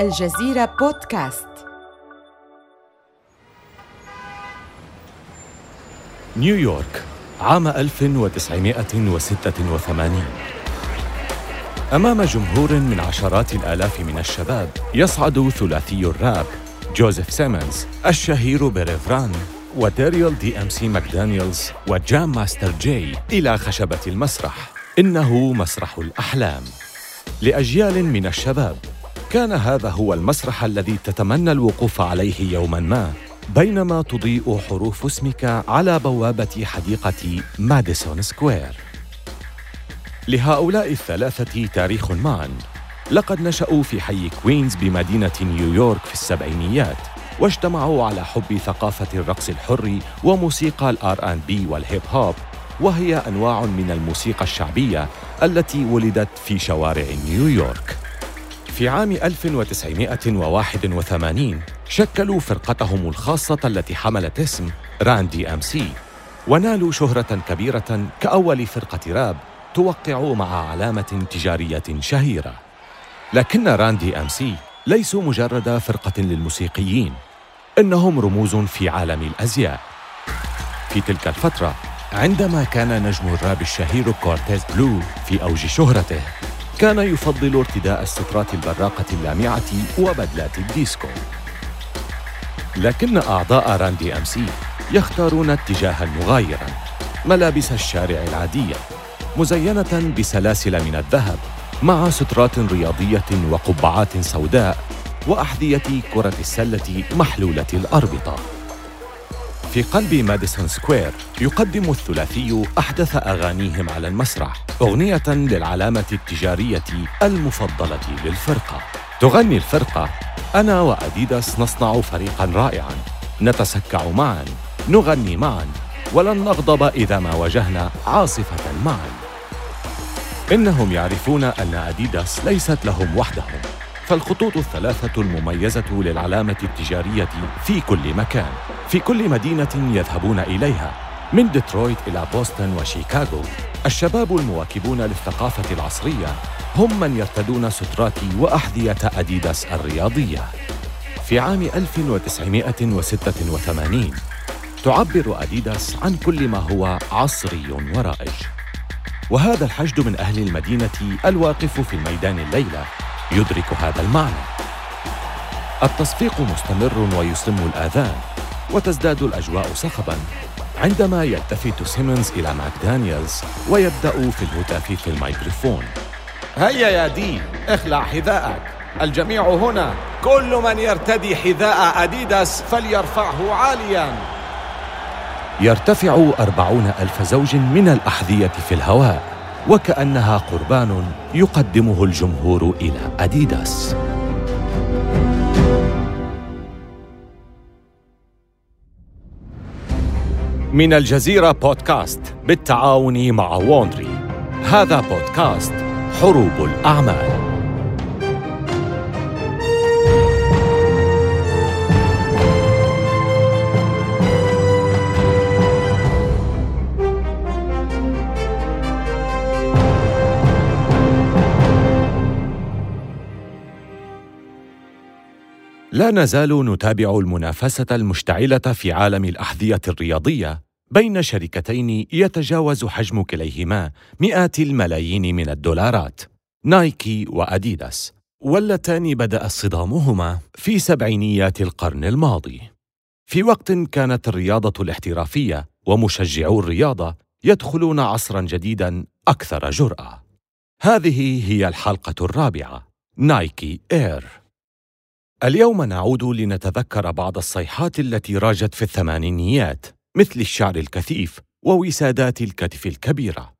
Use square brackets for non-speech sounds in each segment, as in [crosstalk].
الجزيرة بودكاست. نيويورك عام 1986 أمام جمهور من عشرات الآلاف من الشباب يصعد ثلاثي الراب جوزيف سيمنز الشهير بريف ران وداريل دي إم سي ماكدانيلز وجام ماستر جاي إلى خشبة المسرح. إنه مسرح الأحلام. لأجيال من الشباب كان هذا هو المسرح الذي تتمنى الوقوف عليه يوما ما بينما تضيء حروف اسمك على بوابة حديقة ماديسون سكوير لهؤلاء الثلاثة تاريخ معا لقد نشأوا في حي كوينز بمدينة نيويورك في السبعينيات واجتمعوا على حب ثقافة الرقص الحر وموسيقى ال R&B والهيب هوب وهي أنواع من الموسيقى الشعبية التي ولدت في شوارع نيويورك. في عام 1981 شكلوا فرقتهم الخاصة التي حملت اسم ران دي إم سي ونالوا شهرة كبيرة كأول فرقة راب توقع مع علامة تجارية شهيرة. لكن ران دي إم سي ليسوا مجرد فرقة للموسيقيين، إنهم رموز في عالم الأزياء. في تلك الفترة عندما كان نجم الراب الشهير كورتيس بلو في أوج شهرته كان يفضل ارتداء السترات البراقة اللامعة وبدلات الديسكو. لكن أعضاء ران دي إم سي يختارون اتجاها مغايرا ملابس الشارع العادية مزينة بسلاسل من الذهب مع سترات رياضية وقبعات سوداء وأحذية كرة السلة محلولة الأربطة. في قلب ماديسون سكوير يقدم الثلاثي أحدث أغانيهم على المسرح أغنية للعلامة التجارية المفضلة للفرقة. تغني الفرقة أنا وأديداس نصنع فريقا رائعا. نتسكع معا نغني معا ولن نغضب إذا ما واجهنا عاصفة معا. إنهم يعرفون أن أديداس ليست لهم وحدهم. فالخطوط الثلاثة المميزة للعلامة التجارية في كل مكان في كل مدينة يذهبون إليها من ديترويت إلى بوسطن وشيكاغو. الشباب المواكبون للثقافة العصرية هم من يرتدون سترات وأحذية أديداس الرياضية. في عام 1986 تعبر أديداس عن كل ما هو عصري ورائج. وهذا الحشد من أهل المدينة الواقف في الميدان الليلة. يدرك هذا المعنى. التصفيق مستمر ويصم الآذان وتزداد الأجواء صخباً عندما يلتفت سيمنز إلى ماك دانييلز ويبدأ في الهتاف في الميكروفون. هيا يا دي اخلع حذاءك. الجميع هنا. كل من يرتدي حذاء أديداس فليرفعه عالياً. يرتفع أربعون ألف زوج من الأحذية في الهواء. وكأنها قربان يقدمه الجمهور إلى أديداس. من الجزيرة بودكاست بالتعاون مع وونري. هذا بودكاست حروب الأعمال. لا نزال نتابع المنافسة المشتعلة في عالم الأحذية الرياضية بين شركتين يتجاوز حجم كليهما مئات الملايين من الدولارات نايكي وأديداس. واللتان بدأ صدامهما في سبعينيات القرن الماضي. في وقت كانت الرياضة الاحترافية ومشجعو الرياضة يدخلون عصرا جديدا أكثر جرأة. هذه هي الحلقة الرابعة نايكي إير. اليوم نعود لنتذكر بعض الصيحات التي راجت في الثمانينيات مثل الشعر الكثيف ووسادات الكتف الكبيرة.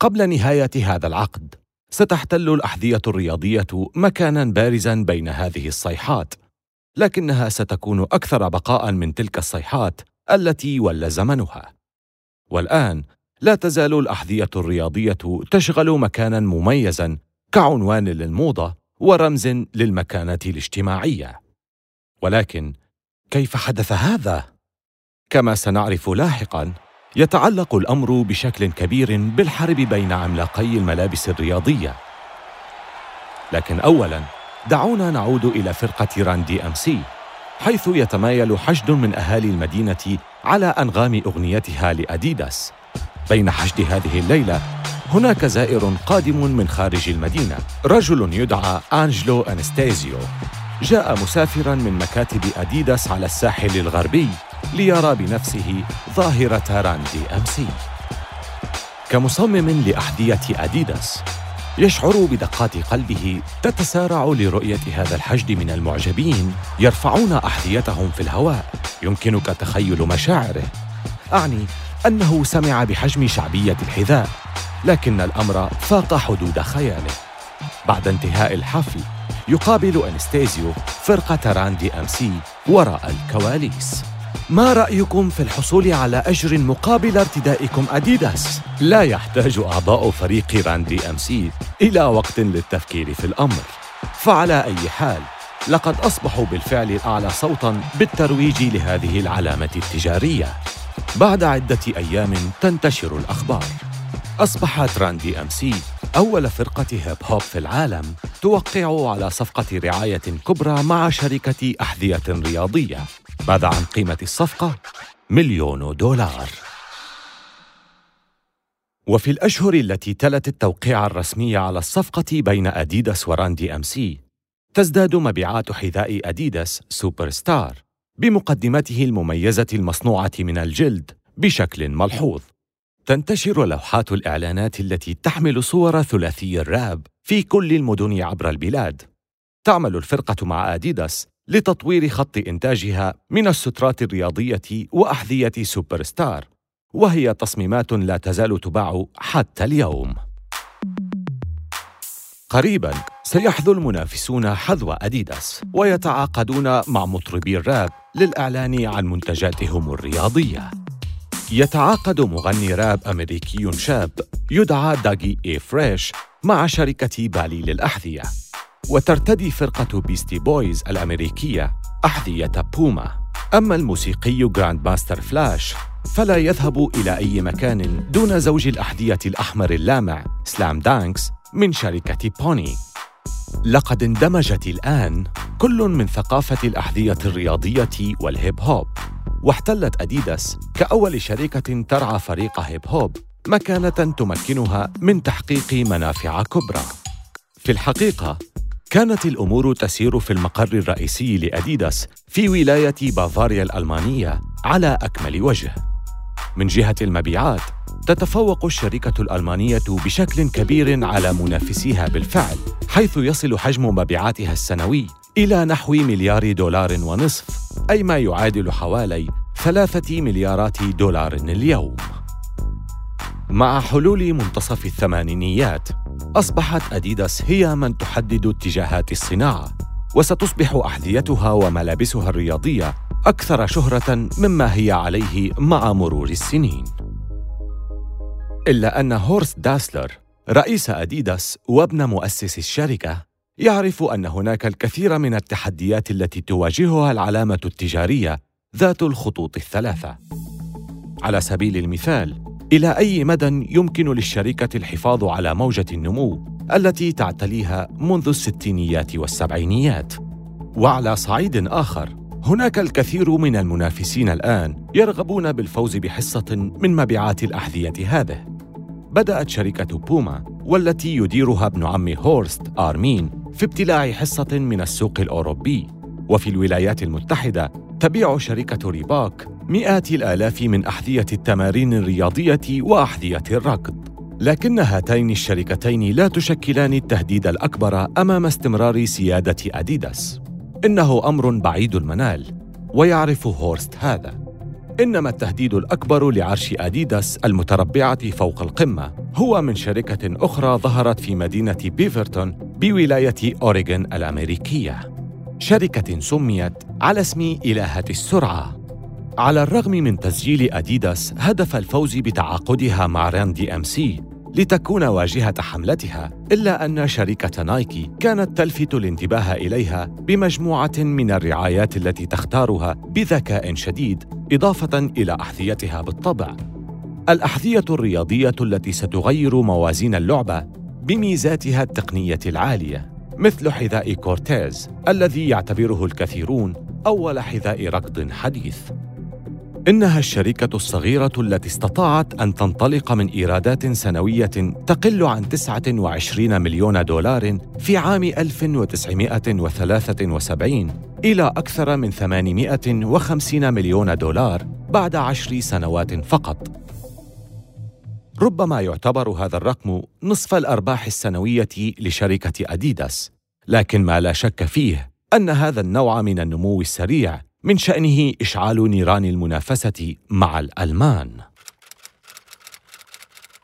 قبل نهاية هذا العقد ستحتل الأحذية الرياضية مكانا بارزا بين هذه الصيحات لكنها ستكون أكثر بقاء من تلك الصيحات التي ول زمنها. والآن لا تزال الأحذية الرياضية تشغل مكانا مميزا كعنوان للموضة ورمز للمكانه الاجتماعية. ولكن كيف حدث هذا؟ كما سنعرف لاحقا يتعلق الأمر بشكل كبير بالحرب بين عملاقي الملابس الرياضية. لكن اولا دعونا نعود إلى فرقة راندي أم سي حيث يتمايل حشد من أهالي المدينة على أنغام أغنيتها لأديداس. بين حشد هذه الليلة هناك زائر قادم من خارج المدينة. رجل يدعى أنجلو أنستيزيو. جاء مسافرا من مكاتب أديداس على الساحل الغربي ليرى بنفسه ظاهرة ران دي إم سي. كمصمم لأحذية أديداس يشعر بدقات قلبه تتسارع لرؤية هذا الحشد من المعجبين يرفعون أحذيتهم في الهواء. يمكنك تخيل مشاعره. أعني أنه سمع بحجم شعبية الحذاء لكن الأمر فاق حدود خياله. بعد انتهاء الحفل يقابل أنستيزيو فرقة ران دي إم سي وراء الكواليس. ما رأيكم في الحصول على أجر مقابل ارتدائكم أديداس؟ لا يحتاج أعضاء فريق ران دي إم سي إلى وقت للتفكير في الأمر. فعلى أي حال لقد أصبحوا بالفعل الأعلى صوتاً بالترويج لهذه العلامة التجارية. بعد عدة أيام تنتشر الأخبار أصبحت ران دي إم سي أول فرقة هيب هوب في العالم توقع على صفقة رعاية كبرى مع شركة أحذية رياضية ماذا عن قيمة الصفقة؟ مليون دولار وفي الأشهر التي تلت التوقيع الرسمي على الصفقة بين أديداس وران دي إم سي تزداد مبيعات حذاء أديداس سوبر ستار بمقدمته المميزة المصنوعة من الجلد بشكل ملحوظ. تنتشر لوحات الإعلانات التي تحمل صور ثلاثي الراب في كل المدن عبر البلاد. تعمل الفرقة مع أديداس لتطوير خط إنتاجها من السترات الرياضية وأحذية سوبر ستار وهي تصميمات لا تزال تباع حتى اليوم. قريبا سيحذو المنافسون حذو أديداس ويتعاقدون مع مطربي الراب للإعلان عن منتجاتهم الرياضية. يتعاقد مغني راب أمريكي شاب يدعى داغ إي فريش مع شركة بالي للأحذية. وترتدي فرقة بيستي بويز الأمريكية أحذية بوما. أما الموسيقي جراند ماستر فلاش فلا يذهب إلى أي مكان دون زوج الأحذية الأحمر اللامع سلام دانكس من شركة بوني لقد اندمجت الآن كل من ثقافة الأحذية الرياضية والهيب هوب واحتلت أديداس كأول شركة ترعى فريق هيب هوب مكانة تمكنها من تحقيق منافع كبرى. في الحقيقة، كانت الأمور تسير في المقر الرئيسي لأديداس في ولاية بافاريا الألمانية على أكمل وجه. من جهة المبيعات، تتفوق الشركة الألمانية بشكل كبير على منافسيها بالفعل، حيث يصل حجم مبيعاتها السنوي إلى نحو مليار دولار ونصف أي ما يعادل حوالي ثلاثة مليارات دولار اليوم. مع حلول منتصف الثمانينيات أصبحت أديداس هي من تحدد اتجاهات الصناعة وستصبح أحذيتها وملابسها الرياضية أكثر شهرة مما هي عليه مع مرور السنين. إلا أن هورست داسلر رئيس أديداس وابن مؤسس الشركة يعرف أن هناك الكثير من التحديات التي تواجهها العلامة التجارية ذات الخطوط الثلاثة. على سبيل المثال إلى أي مدى يمكن للشركة الحفاظ على موجة النمو التي تعتليها منذ الستينيات والسبعينيات؟ وعلى صعيد آخر هناك الكثير من المنافسين الآن يرغبون بالفوز بحصة من مبيعات الأحذية هذه. بدأت شركة بوما والتي يديرها ابن عم هورست آرمين في ابتلاع حصة من السوق الأوروبي. وفي الولايات المتحدة تبيع شركة ريبوك مئات الآلاف من أحذية التمارين الرياضية وأحذية الركض. لكن هاتين الشركتين لا تشكلان التهديد الأكبر أمام استمرار سيادة أديداس. إنه أمر بعيد المنال ويعرف هورست هذا. إنما التهديد الأكبر لعرش أديداس المتربعة فوق القمة هو من شركة أخرى ظهرت في مدينة بيفرتون بولاية أوريغون الأمريكية. شركة سميت على اسم إلهة السرعة. على الرغم من تسجيل أديداس هدف الفوز بتعاقدها مع ران دي أم سي. لتكون واجهة حملتها إلا أن شركة نايكي كانت تلفت الانتباه إليها بمجموعة من الرعايات التي تختارها بذكاء شديد إضافة إلى أحذيتها بالطبع. الأحذية الرياضية التي ستغير موازين اللعبة بميزاتها التقنية العالية مثل حذاء كورتيز الذي يعتبره الكثيرون أول حذاء ركض حديث. إنها الشركة الصغيرة التي استطاعت أن تنطلق من إيرادات سنوية تقل عن 29 مليون دولار في عام 1973 إلى أكثر من 850 مليون دولار بعد عشر سنوات فقط. ربما يعتبر هذا الرقم نصف الأرباح السنوية لشركة أديداس، لكن ما لا شك فيه أن هذا النوع من النمو السريع من شأنه إشعال نيران المنافسة مع الألمان.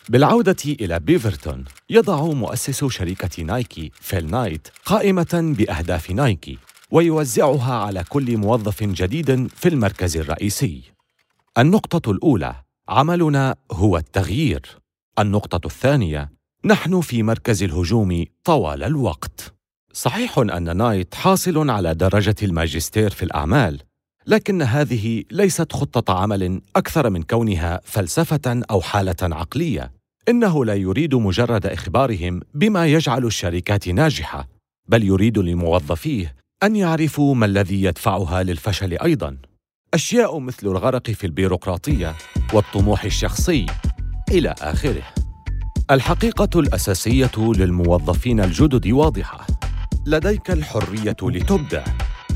بالعودة إلى بيفرتون، يضع مؤسس شركة نايكي فيل نايت قائمة بأهداف نايكي ويوزعها على كل موظف جديد في المركز الرئيسي. النقطة الأولى: عملنا هو التغيير. النقطة الثانية: نحن في مركز الهجوم طوال الوقت. صحيح أن نايت حاصل على درجة الماجستير في الأعمال، لكن هذه ليست خطة عمل أكثر من كونها فلسفة أو حالة عقلية. إنه لا يريد مجرد إخبارهم بما يجعل الشركات ناجحة بل يريد لموظفيه أن يعرفوا ما الذي يدفعها للفشل أيضا. أشياء مثل الغرق في البيروقراطية والطموح الشخصي إلى آخره. الحقيقة الأساسية للموظفين الجدد واضحة. لديك الحرية لتبدع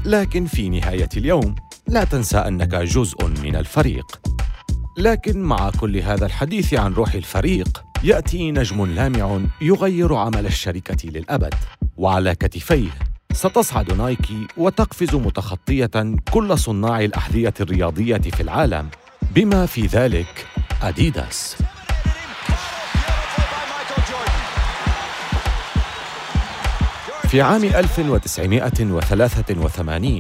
لكن في نهاية اليوم لا تنسى أنك جزء من الفريق. لكن مع كل هذا الحديث عن روح الفريق يأتي نجم لامع يغير عمل الشركة للأبد. وعلى كتفيه ستصعد نايكي وتقفز متخطية كل صناع الأحذية الرياضية في العالم بما في ذلك أديداس. في عام 1983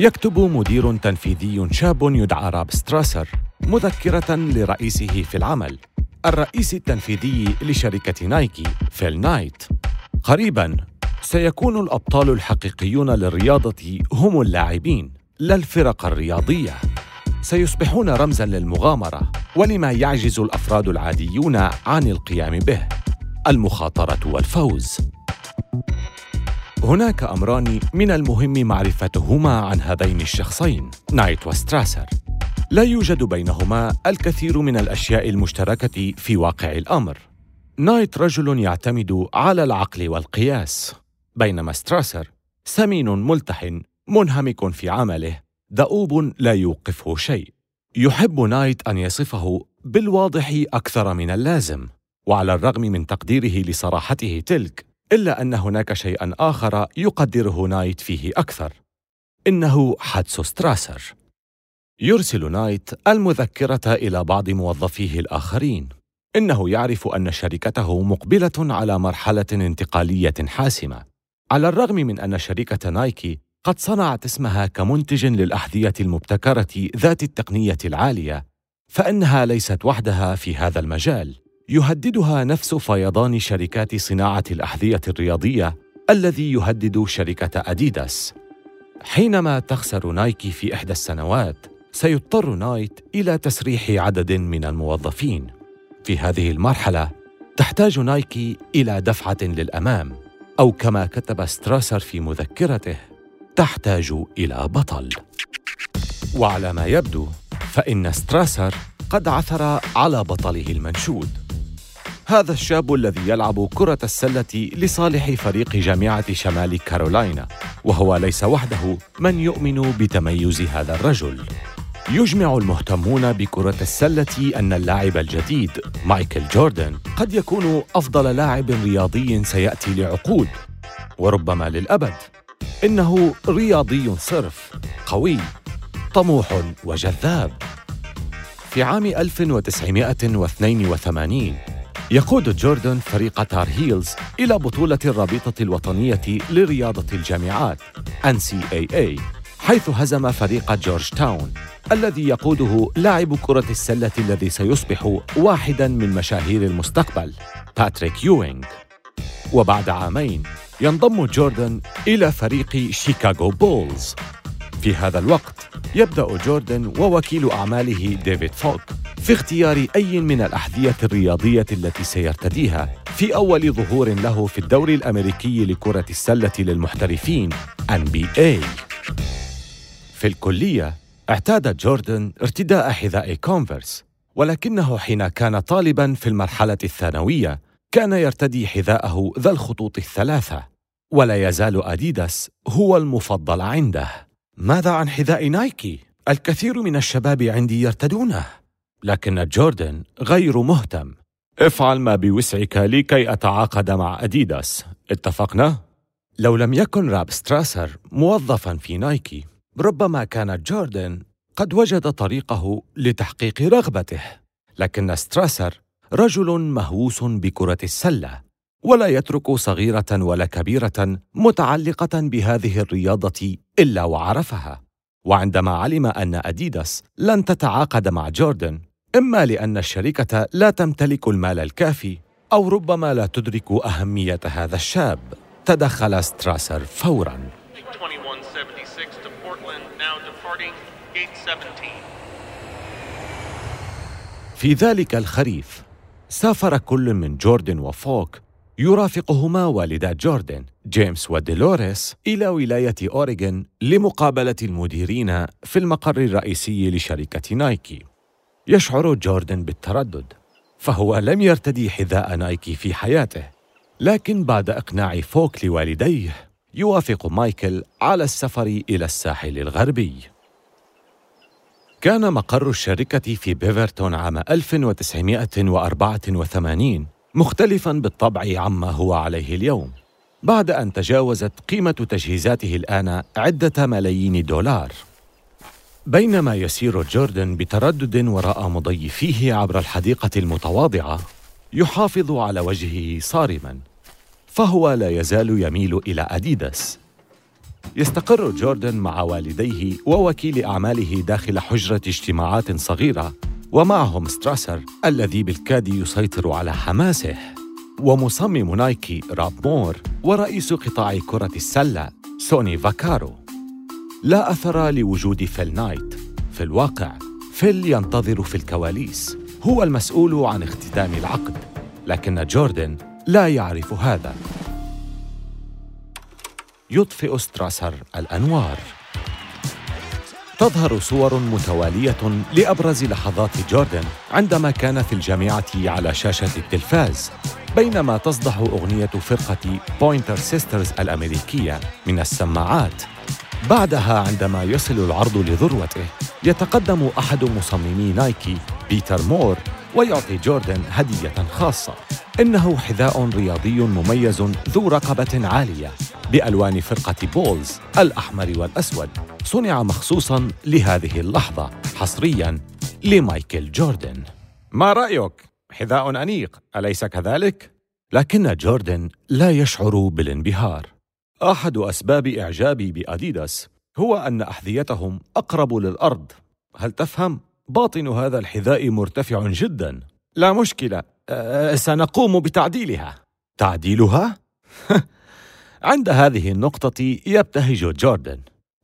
يكتب مدير تنفيذي شاب يدعى راب ستراسر مذكرة لرئيسه في العمل الرئيس التنفيذي لشركة نايكي فيل نايت. قريبا سيكون الأبطال الحقيقيون للرياضة هم اللاعبين لا الفرق الرياضية. سيصبحون رمزا للمغامرة ولما يعجز الأفراد العاديون عن القيام به المخاطرة والفوز. هناك أمران من المهم معرفتهما عن هذين الشخصين نايت وستراسر. لا يوجد بينهما الكثير من الأشياء المشتركة في واقع الأمر. نايت رجل يعتمد على العقل والقياس بينما ستراسر سمين ملتحن منهمك في عمله دؤوب لا يوقفه شيء. يحب نايت أن يصفه بالواضح أكثر من اللازم وعلى الرغم من تقديره لصراحته تلك إلا أن هناك شيئا آخر يقدره نايت فيه أكثر إنه حدس ستراسر. يرسل نايت المذكرة إلى بعض موظفيه الآخرين إنه يعرف أن شركته مقبلة على مرحلة انتقالية حاسمة على الرغم من أن شركة نايكي قد صنعت اسمها كمنتج للأحذية المبتكرة ذات التقنية العالية فإنها ليست وحدها في هذا المجال. يهددها نفس فيضان شركات صناعة الأحذية الرياضية الذي يهدد شركة أديداس. حينما تخسر نايكي في إحدى السنوات، سيضطر نايت إلى تسريح عدد من الموظفين. في هذه المرحلة، تحتاج نايكي إلى دفعة للأمام، أو كما كتب ستراسر في مذكرته: تحتاج إلى بطل. وعلى ما يبدو، فإن ستراسر قد عثر على بطله المنشود هذا الشاب الذي يلعب كرة السلة لصالح فريق جامعة شمال كارولاينا وهو ليس وحده من يؤمن بتميز هذا الرجل. يجمع المهتمون بكرة السلة أن اللاعب الجديد مايكل جوردن قد يكون أفضل لاعب رياضي سيأتي لعقود. وربما للأبد إنه رياضي صرف قوي طموح وجذاب. في عام 1982 يقود جوردن فريق تار هيلز إلى بطولة الرابطة الوطنية لرياضة الجامعات NCAA حيث هزم فريق جورج تاون الذي يقوده لاعب كرة السلة الذي سيصبح واحدا من مشاهير المستقبل باتريك يوينغ وبعد عامين ينضم جوردن إلى فريق شيكاغو بولز في هذا الوقت يبدأ جوردن ووكيل أعماله ديفيد فوك في اختيار أي من الأحذية الرياضية التي سيرتديها في أول ظهور له في الدوري الأمريكي لكرة السلة للمحترفين NBA. في الكلية اعتاد جوردن ارتداء حذاء كونفرس ولكنه حين كان طالبا في المرحلة الثانوية كان يرتدي حذاءه ذا الخطوط الثلاثة ولا يزال أديداس هو المفضل عنده ماذا عن حذاء نايكي؟ الكثير من الشباب عندي يرتدونه لكن جوردن غير مهتم. افعل ما بوسعك لكي أتعاقد مع أديداس. اتفقنا؟ لو لم يكن راب ستراسر موظفا في نايكي ربما كان جوردن قد وجد طريقه لتحقيق رغبته. لكن ستراسر رجل مهووس بكرة السلة ولا يترك صغيرة ولا كبيرة متعلقة بهذه الرياضة إلا وعرفها. وعندما علم أن أديداس لن تتعاقد مع جوردن إما لأن الشركة لا تمتلك المال الكافي أو ربما لا تدرك أهمية هذا الشاب. تدخل ستراسر فورا. في ذلك الخريف سافر كل من جوردن وفوك يرافقهما والدا جوردن جيمس وديلوريس إلى ولاية أوريغون لمقابلة المديرين في المقر الرئيسي لشركة نايكي. يشعر جوردن بالتردد فهو لم يرتدي حذاء نايكي في حياته لكن بعد إقناع فوك لوالديه يوافق مايكل على السفر إلى الساحل الغربي. كان مقر الشركة في بيفرتون عام 1984 مختلفاً بالطبع عما هو عليه اليوم بعد أن تجاوزت قيمة تجهيزاته الآن عدة ملايين دولار. بينما يسير جوردن بتردد وراء مضيفيه عبر الحديقة المتواضعة يحافظ على وجهه صارماً فهو لا يزال يميل إلى أديداس. يستقر جوردن مع والديه ووكيل أعماله داخل حجرة اجتماعات صغيرة ومعهم ستراسر الذي بالكاد يسيطر على حماسه. ومصمم نايكي راب مور ورئيس قطاع كرة السلة سوني فاكارو. لا أثر لوجود فيل نايت. في الواقع فيل ينتظر في الكواليس. هو المسؤول عن اختتام العقد. لكن جوردن لا يعرف هذا. يطفئ ستراسر الأنوار. تظهر صور متوالية لأبرز لحظات جوردن عندما كان في الجامعة على شاشة التلفاز بينما تصدح أغنية فرقة بوينتر سيسترز الأمريكية من السماعات. بعدها عندما يصل العرض لذروته يتقدم أحد مصممي نايكي بيتر مور ويعطي جوردن هدية خاصة إنه حذاء رياضي مميز ذو رقبة عالية بألوان فرقة بولز الأحمر والأسود صنع مخصوصاً لهذه اللحظة حصرياً لمايكل جوردن ما رأيك؟ حذاء أنيق أليس كذلك؟ لكن جوردن لا يشعر بالانبهار أحد أسباب إعجابي بأديداس هو أن أحذيتهم أقرب للأرض. هل تفهم؟ باطن هذا الحذاء مرتفع جدا. لا مشكلة. أه سنقوم بتعديلها. تعديلها؟ [laughs] عند هذه النقطة يبتهج جوردن.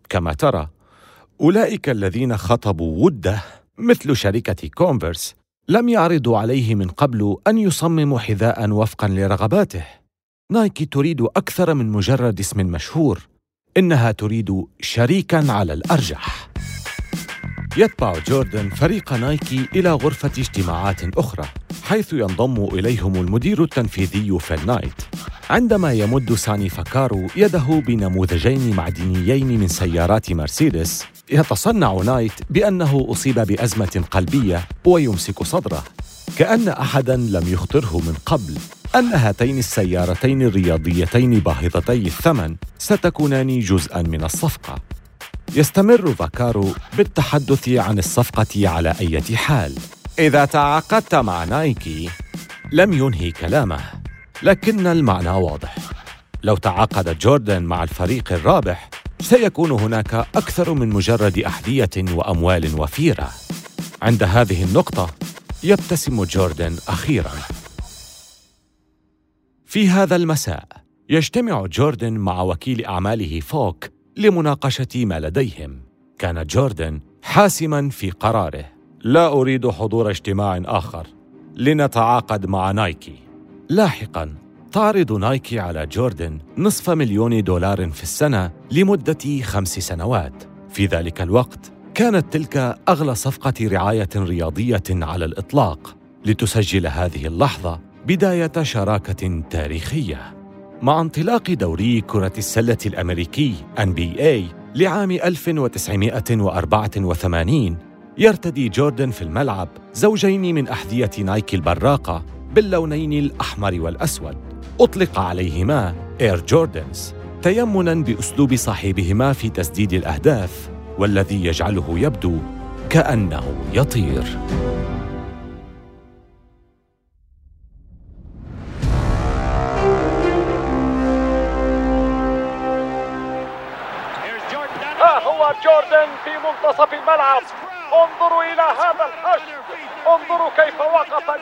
كما ترى أولئك الذين خطبوا وده مثل شركة كونفرس لم يعرضوا عليه من قبل أن يصمموا حذاء وفقا لرغباته. نايكي تريد أكثر من مجرد اسم مشهور إنها تريد شريكا على الأرجح. يتبع جوردن فريق نايكي إلى غرفة اجتماعات أخرى حيث ينضم إليهم المدير التنفيذي فيل نايت عندما يمد ساني فاكارو يده بنموذجين معدنيين من سيارات مرسيدس يتصنع نايت بأنه أصيب بأزمة قلبية ويمسك صدره كأن أحدا لم يخطره من قبل. أن هاتين السيارتين الرياضيتين باهظتي الثمن ستكونان جزءا من الصفقة. يستمر فاكارو بالتحدث عن الصفقة على أي حال. إذا تعاقدت مع نايكي لم ينهي كلامه لكن المعنى واضح. لو تعاقد جوردن مع الفريق الرابح سيكون هناك أكثر من مجرد أحذية وأموال وفيرة. عند هذه النقطة يبتسم جوردن أخيراً. في هذا المساء يجتمع جوردن مع وكيل أعماله فوك لمناقشة ما لديهم. كان جوردن حاسما في قراره. لا أريد حضور اجتماع آخر. لنتعاقد مع نايكي. لاحقا تعرض نايكي على جوردن نصف مليون دولار في السنة لمدة خمس سنوات. في ذلك الوقت كانت تلك أغلى صفقة رعاية رياضية على الإطلاق. لتسجل هذه اللحظة بداية شراكة تاريخية مع انطلاق دوري كرة السلة الأمريكي NBA لعام 1984 يرتدي جوردن في الملعب زوجين من أحذية نايكي البراقة باللونين الأحمر والأسود. أطلق عليهما إير جوردنز تيمنا بأسلوب صاحبهما في تسديد الأهداف والذي يجعله يبدو كأنه يطير.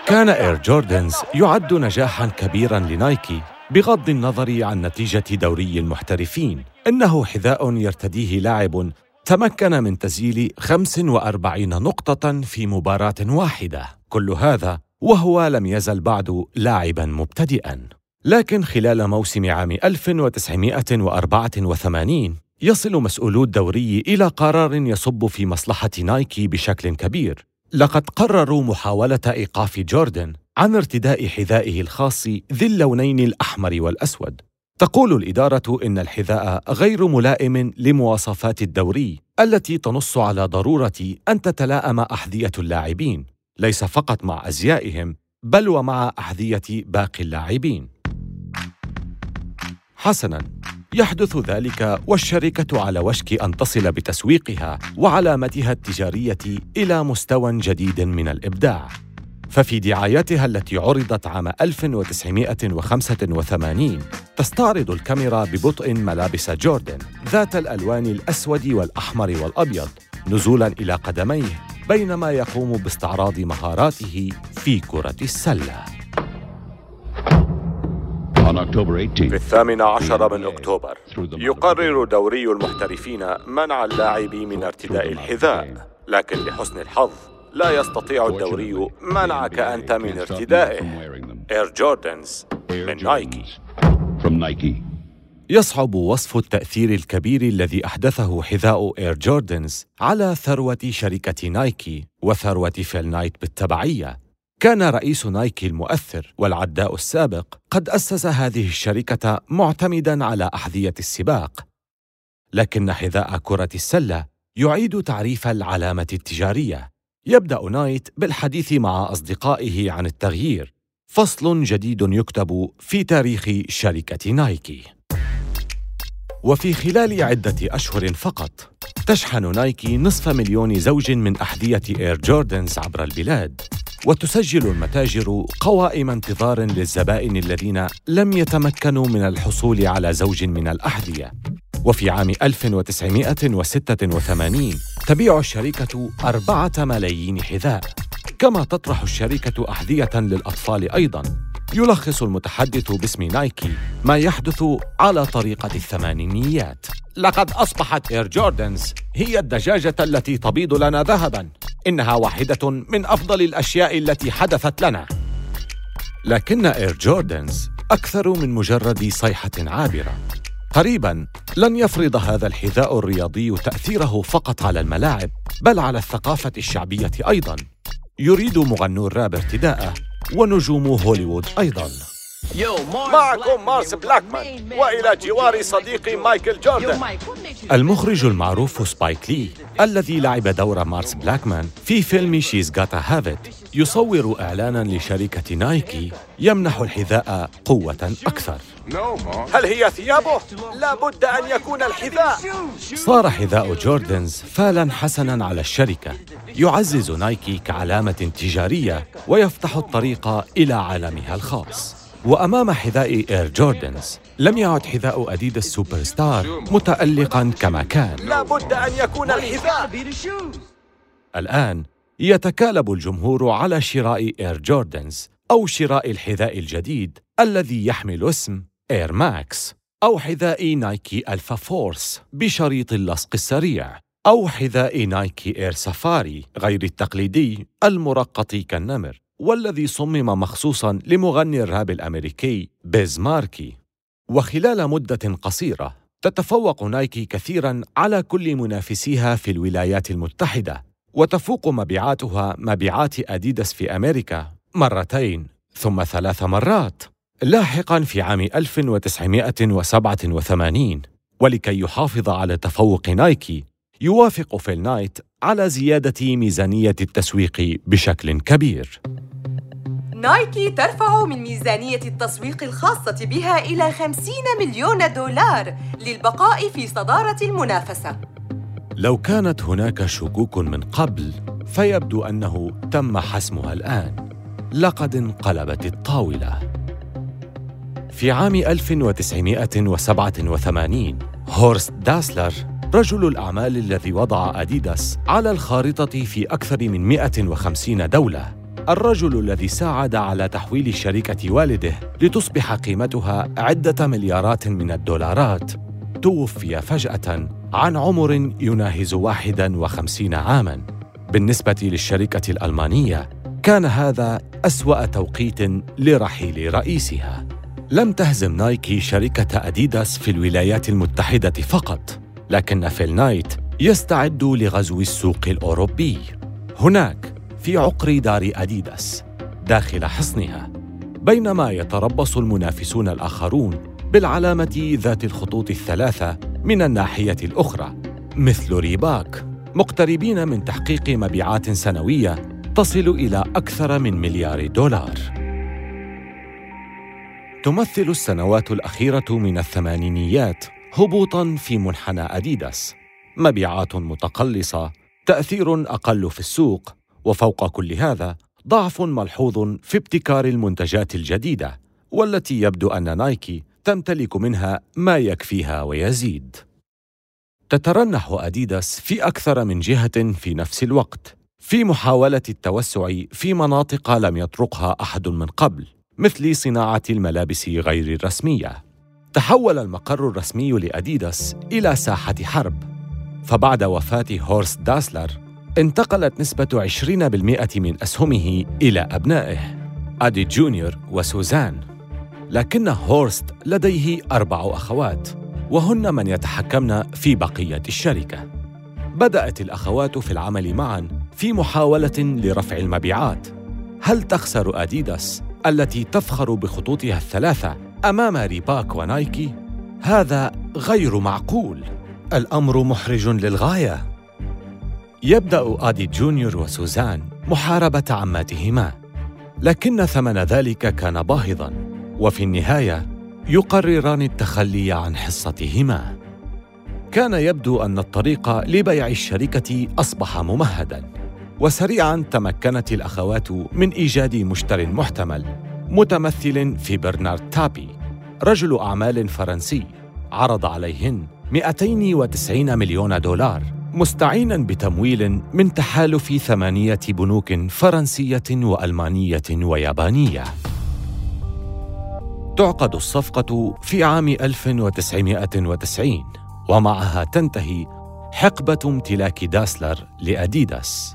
كان إير جوردنز يعد نجاحا كبيرا لنايكي بغض النظر عن نتيجة دوري المحترفين. إنه حذاء يرتديه لاعب تمكن من تسجيل 45 نقطة في مباراة واحدة. كل هذا وهو لم يزل بعد لاعبا مبتدئا. لكن خلال موسم عام 1984 يصل مسؤولو الدوري إلى قرار يصب في مصلحة نايكي بشكل كبير. لقد قرروا محاولة إيقاف جوردن عن ارتداء حذائه الخاص ذي اللونين الأحمر والأسود. تقول الإدارة إن الحذاء غير ملائم لمواصفات الدوري التي تنص على ضرورة أن تتلائم أحذية اللاعبين ليس فقط مع أزيائهم بل ومع أحذية باقي اللاعبين. حسناً. يحدث ذلك والشركة على وشك أن تصل بتسويقها وعلامتها التجارية إلى مستوى جديد من الإبداع. ففي دعايتها التي عرضت عام 1985 تستعرض الكاميرا ببطء ملابس جوردن ذات الألوان الأسود والأحمر والأبيض نزولاً إلى قدميه بينما يقوم باستعراض مهاراته في كرة السلة. في الثامن عشر من أكتوبر يقرر دوري المحترفين منع اللاعب من ارتداء الحذاء. لكن لحسن الحظ لا يستطيع الدوري منعك أنت من ارتدائه. Air Jordans من نايكي يصعب وصف التأثير الكبير الذي أحدثه حذاء Air Jordans على ثروة شركة نايكي وثروة فيل نايت بالتبعية. كان رئيس نايكي المؤثر والعداء السابق قد أسس هذه الشركة معتمداً على أحذية السباق. لكن حذاء كرة السلة يعيد تعريف العلامة التجارية. يبدأ نايت بالحديث مع أصدقائه عن التغيير. فصل جديد يكتب في تاريخ شركة نايكي. وفي خلال عدة أشهر فقط تشحن نايكي نصف مليون زوج من أحذية Air Jordans عبر البلاد. وتسجل المتاجر قوائم انتظار للزبائن الذين لم يتمكنوا من الحصول على زوج من الأحذية. وفي عام 1986 تبيع الشركة أربعة ملايين حذاء كما تطرح الشركة أحذية للأطفال أيضاً. يلخص المتحدث باسم نايكي ما يحدث على طريقة الثمانينيات. لقد أصبحت إير جوردنز هي الدجاجة التي تبيض لنا ذهباً. إنها واحدة من أفضل الأشياء التي حدثت لنا. لكن إير جوردنز أكثر من مجرد صيحة عابرة. قريبا لن يفرض هذا الحذاء الرياضي تأثيره فقط على الملاعب بل على الثقافة الشعبية أيضا. يريد مغنو الراب ارتداءه ونجوم هوليوود أيضا. معكم مارس بلاكمان وإلى جواري صديقي مايكل جوردن. المخرج المعروف سبايك لي الذي لعب دور مارس بلاكمان في فيلم She's Gotta Have It يصور إعلانا لشركة نايكي يمنح الحذاء قوة أكثر. هل هي ثيابه؟ لا بد أن يكون الحذاء. صار حذاء Jordans فألا حسنا على الشركة. يعزز نايكي كعلامة تجارية ويفتح الطريق إلى عالمها الخاص. وأمام حذاء Air Jordans لم يعد حذاء أديداس سوبر ستار متألقا كما كان. لا بد أن يكون الحذاء. الآن يتكالب الجمهور على شراء Air Jordans أو شراء الحذاء الجديد الذي يحمل اسم Air Max أو حذاء نايكي Alpha Force بشريط اللصق السريع أو حذاء نايكي Air Safari غير التقليدي المرقط كالنمر والذي صمم مخصوصا لمغني الراب الأمريكي بيز ماركي. وخلال مدة قصيرة تتفوق نايكي كثيرا على كل منافسيها في الولايات المتحدة وتفوق مبيعاتها مبيعات أديداس في أمريكا مرتين ثم ثلاث مرات. لاحقا في عام 1987 ولكي يحافظ على تفوق نايكي يوافق فيل نايت على زيادة ميزانية التسويق بشكل كبير نايكي ترفع من ميزانية التسويق الخاصة بها إلى 50 مليون دولار للبقاء في صدارة المنافسة. لو كانت هناك شكوك من قبل، فيبدو أنه تم حسمها الآن. لقد انقلبت الطاولة. في عام 1987 هورست داسلر رجل الأعمال الذي وضع أديداس على الخارطة في أكثر من 150 دولة الرجل الذي ساعد على تحويل شركة والده لتصبح قيمتها عدة مليارات من الدولارات توفي فجأة عن عمر يناهز 51 عاماً. بالنسبة للشركة الألمانية كان هذا أسوأ توقيت لرحيل رئيسها. لم تهزم نايكي شركة أديداس في الولايات المتحدة فقط لكن فيل نايت يستعد لغزو السوق الأوروبي. هناك في عقر دار أديداس داخل حصنها بينما يتربص المنافسون الآخرون بالعلامة ذات الخطوط الثلاثة من الناحية الأخرى مثل ريباك مقتربين من تحقيق مبيعات سنوية تصل إلى أكثر من مليار دولار. تمثل السنوات الأخيرة من الثمانينيات هبوطا في منحنى أديداس. مبيعات متقلصة تأثير أقل في السوق وفوق كل هذا ضعف ملحوظ في ابتكار المنتجات الجديدة والتي يبدو أن نايكي تمتلك منها ما يكفيها ويزيد. تترنح أديداس في أكثر من جهة في نفس الوقت في محاولة التوسع في مناطق لم يطرقها أحد من قبل. مثل صناعة الملابس غير الرسمية. تحول المقر الرسمي لأديداس إلى ساحة حرب. فبعد وفاة هورست داسلر انتقلت نسبة 20% من أسهمه إلى أبنائه أدي جونيور وسوزان. لكن هورست لديه أربع أخوات وهن من يتحكمن في بقية الشركة. بدأت الأخوات في العمل معا في محاولة لرفع المبيعات. هل تخسر أديداس؟ التي تفخر بخطوطها الثلاثة أمام ريباك ونايكي؟ هذا غير معقول. الأمر محرج للغاية. يبدأ آدي جونيور وسوزان محاربة عماتهما. لكن ثمن ذلك كان باهظاً. وفي النهاية يقرران التخلي عن حصتهما. كان يبدو أن الطريق لبيع الشركة أصبح ممهداً. وسريعاً تمكنت الأخوات من إيجاد مشتر محتمل متمثل في برنارد تابي رجل أعمال فرنسي عرض عليهن 290 مليون دولار مستعينا بتمويل من تحالف ثمانية بنوك فرنسية وألمانية ويابانية. تعقد الصفقة في عام 1990 ومعها تنتهي حقبة امتلاك داسلر لأديداس.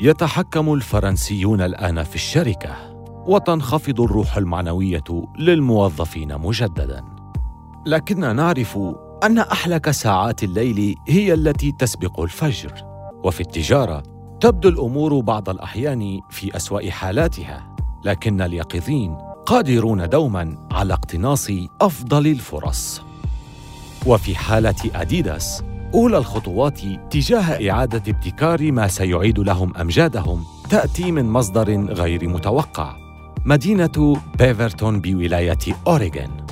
يتحكم الفرنسيون الآن في الشركة وتنخفض الروح المعنوية للموظفين مجددا. لكننا نعرف أن أحلك ساعات الليل هي التي تسبق الفجر. وفي التجارة تبدو الأمور بعض الأحيان في أسوأ حالاتها. لكن اليقظين قادرون دوما على اقتناص أفضل الفرص. وفي حالة أديداس أولى الخطوات تجاه إعادة ابتكار ما سيعيد لهم أمجادهم تأتي من مصدر غير متوقع مدينة بيفرتون بولاية أوريغون.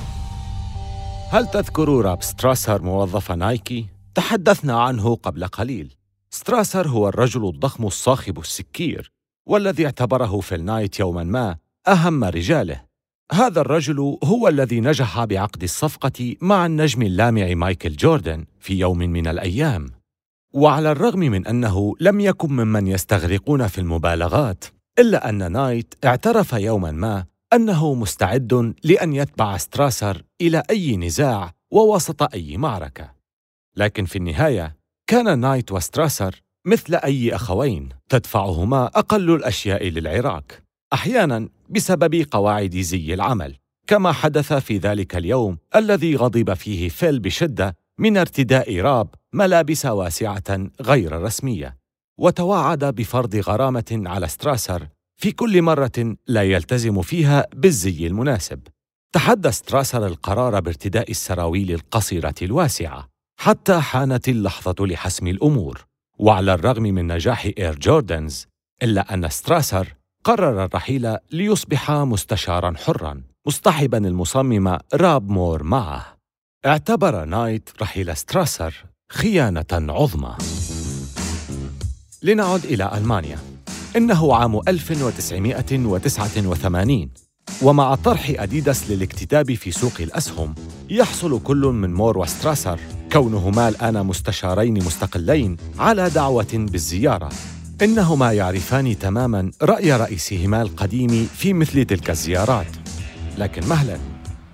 هل تذكر راب ستراسر موظف نايكي؟ تحدثنا عنه قبل قليل. ستراسر هو الرجل الضخم الصاخب السكير والذي اعتبره فيل نايت يوما ما أهم رجاله. هذا الرجل هو الذي نجح بعقد الصفقة مع النجم اللامع مايكل جوردن في يوم من الأيام. وعلى الرغم من أنه لم يكن ممن يستغرقون في المبالغات إلا أن نايت اعترف يوما ما أنه مستعد لأن يتبع ستراسر إلى أي نزاع ووسط أي معركة. لكن في النهاية كان نايت وستراسر مثل أي أخوين تدفعهما أقل الأشياء للعراك أحياناً بسبب قواعد زي العمل كما حدث في ذلك اليوم الذي غضب فيه فيل بشدة من ارتداء راب ملابس واسعة غير رسمية وتوعد بفرض غرامة على ستراسر في كل مرة لا يلتزم فيها بالزي المناسب. تحدى ستراسر القرار بارتداء السراويل القصيرة الواسعة حتى حانت اللحظة لحسم الأمور وعلى الرغم من نجاح Air Jordans إلا أن ستراسر قرر الرحيل ليصبح مستشارا حرا مصطحبا المصمم راب مور معه. اعتبر نايت رحيل ستراسر خيانة عظمى. لنعد إلى ألمانيا. إنه عام 1989 ومع طرح أديداس للاكتتاب في سوق الأسهم يحصل كل من مور وستراسر كونهما الآن مستشارين مستقلين على دعوة بالزيارة. إنهما يعرفان تماماً رأي رئيسهما القديم في مثل تلك الزيارات. لكن مهلاً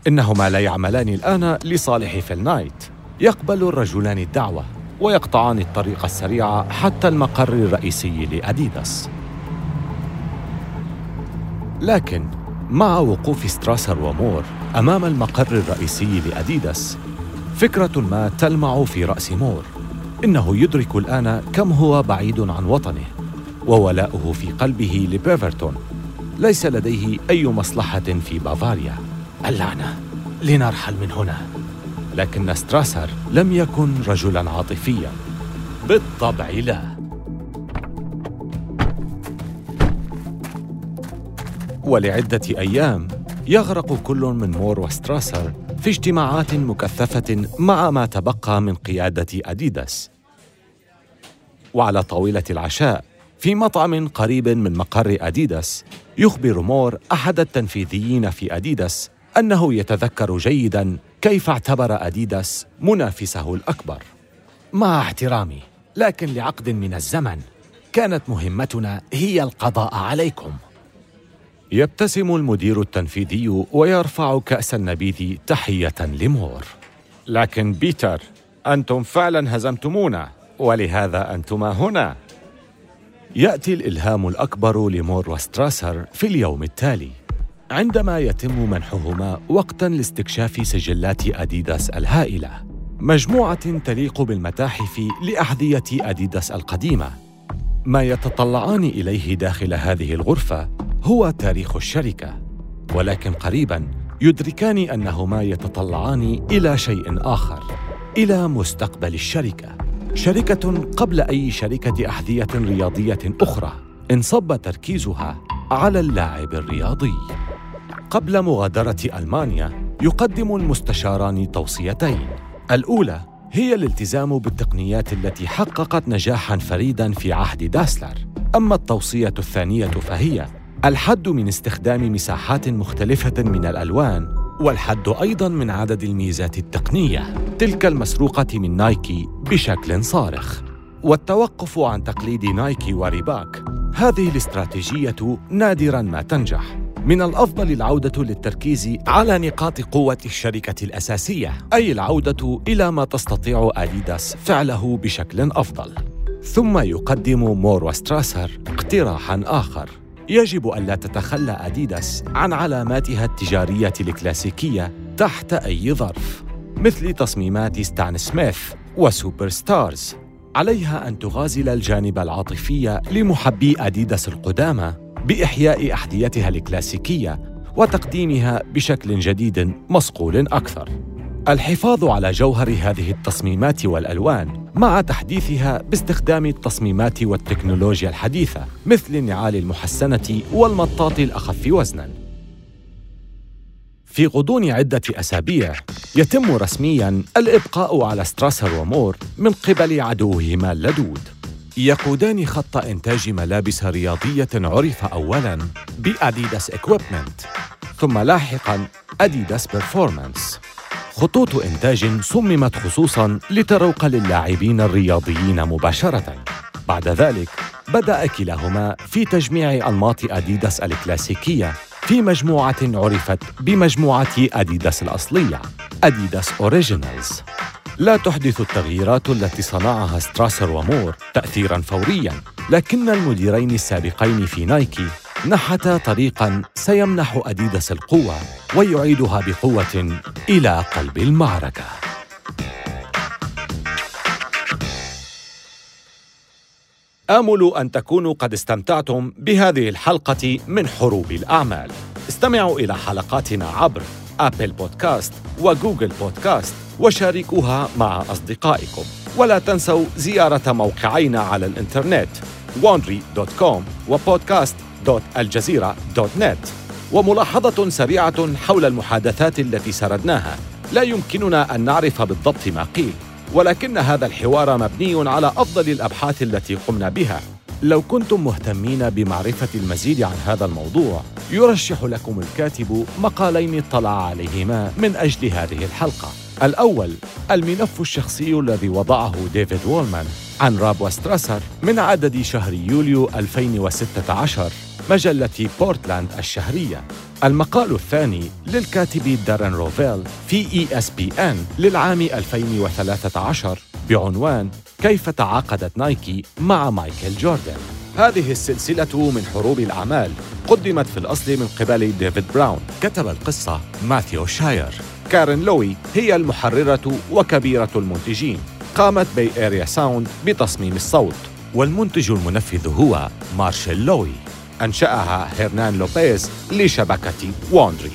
إنهما لا يعملان الآن لصالح فيل نايت. يقبل الرجلان الدعوة ويقطعان الطريق السريع حتى المقر الرئيسي لأديداس. لكن مع وقوف ستراسر ومور أمام المقر الرئيسي لأديداس فكرة ما تلمع في رأس مور. إنه يدرك الآن كم هو بعيد عن وطنه. وولاؤه في قلبه لبيفرتون. ليس لديه أي مصلحة في بافاريا. اللعنة. لنرحل من هنا. لكن ستراسر لم يكن رجلا عاطفيا. بالطبع لا. ولعدة أيام يغرق كل من مور وستراسر في اجتماعات مكثفة مع ما تبقى من قيادة أديداس. وعلى طاولة العشاء في مطعم قريب من مقر أديداس يخبر مور أحد التنفيذيين في أديداس أنه يتذكر جيداً كيف اعتبر أديداس منافسه الأكبر. مع احترامي لكن لعقد من الزمن كانت مهمتنا هي القضاء عليكم. يبتسم المدير التنفيذي ويرفع كأس النبيذ تحية لمور. لكن بيتر أنتم فعلا هزمتمونا ولهذا أنتما هنا. يأتي الإلهام الأكبر لمور وستراسر في اليوم التالي. عندما يتم منحهما وقتا لاستكشاف سجلات أديداس الهائلة مجموعة تليق بالمتاحف لأحذية أديداس القديمة. ما يتطلعان إليه داخل هذه الغرفة هو تاريخ الشركة ولكن قريبا يدركان أنهما يتطلعان إلى شيء آخر إلى مستقبل الشركة. شركة قبل أي شركة أحذية رياضية أخرى انصب تركيزها على اللاعب الرياضي. قبل مغادرة ألمانيا يقدم المستشاران توصيتين. الأولى هي الالتزام بالتقنيات التي حققت نجاحاً فريداً في عهد داسلر. أما التوصية الثانية فهي الحد من استخدام مساحات مختلفة من الألوان والحد أيضاً من عدد الميزات التقنية. تلك المسروقة من نايكي بشكل صارخ. والتوقف عن تقليد نايكي وريباك. هذه الاستراتيجية نادراً ما تنجح. من الأفضل العودة للتركيز على نقاط قوة الشركة الأساسية. أي العودة إلى ما تستطيع آديداس فعله بشكل أفضل. ثم يقدم مور وستراسر اقتراحا آخر. يجب الا تتخلى أديداس عن علاماتها التجارية الكلاسيكية تحت أي ظرف مثل تصميمات ستان سميث وسوبر ستارز. عليها أن تغازل الجانب العاطفي لمحبي أديداس القدامى بإحياء أحذيتها الكلاسيكية وتقديمها بشكل جديد مصقول أكثر. الحفاظ على جوهر هذه التصميمات والألوان مع تحديثها باستخدام التصميمات والتكنولوجيا الحديثة مثل النعال المحسنة والمطاط الأخف وزنا. في غضون عدة أسابيع يتم رسميا الإبقاء على ستراسر ومور من قبل عدوهما اللدود. يقودان خط إنتاج ملابس رياضية عرف أولاً بأديداس إكويبمنت ثم لاحقاً أديداس Performance خطوط إنتاج صممت خصوصاً لتروق للاعبين الرياضيين مباشرة. بعد ذلك بدأ كلاهما في تجميع أنماط أديداس الكلاسيكية في مجموعة عرفت بمجموعة أديداس الأصلية أديداس Originals لا تحدث التغييرات التي صنعها ستراسر ومور تأثيرا فوريا لكن المديرين السابقين في نايكي نحتا طريقا سيمنح أديداس القوة ويعيدها بقوة إلى قلب المعركة. آمل أن تكونوا قد استمتعتم بهذه الحلقة من حروب الأعمال. استمعوا إلى حلقاتنا عبر أبل بودكاست وجوجل بودكاست وشاركوها مع أصدقائكم. ولا تنسوا زيارة موقعينا على الإنترنت wandry.com وبودكاست.الجزيرة.net وملاحظة سريعة حول المحادثات التي سردناها. لا يمكننا أن نعرف بالضبط ما قيل ولكن هذا الحوار مبني على أفضل الأبحاث التي قمنا بها. لو كنتم مهتمين بمعرفة المزيد عن هذا الموضوع يرشح لكم الكاتب مقالين اطلع عليهما من أجل هذه الحلقة. الأول الملف الشخصي الذي وضعه ديفيد وولمان عن راب وستراسر من عدد شهر يوليو 2016 مجلة بورتلاند الشهرية. المقال الثاني للكاتب دارن روفيل في ESPN للعام 2013 بعنوان كيف تعاقدت نايكي مع مايكل جوردن. هذه السلسلة من حروب الأعمال قدمت في الأصل من قبل ديفيد براون كتب القصة ماثيو شاير. كارين لوي هي المحررة وكبيرة المنتجين. قامت بي اريا Sound بتصميم الصوت والمنتج المنفذ هو مارشيل لوي. أنشأها هيرنان لوبيز لشبكة واندري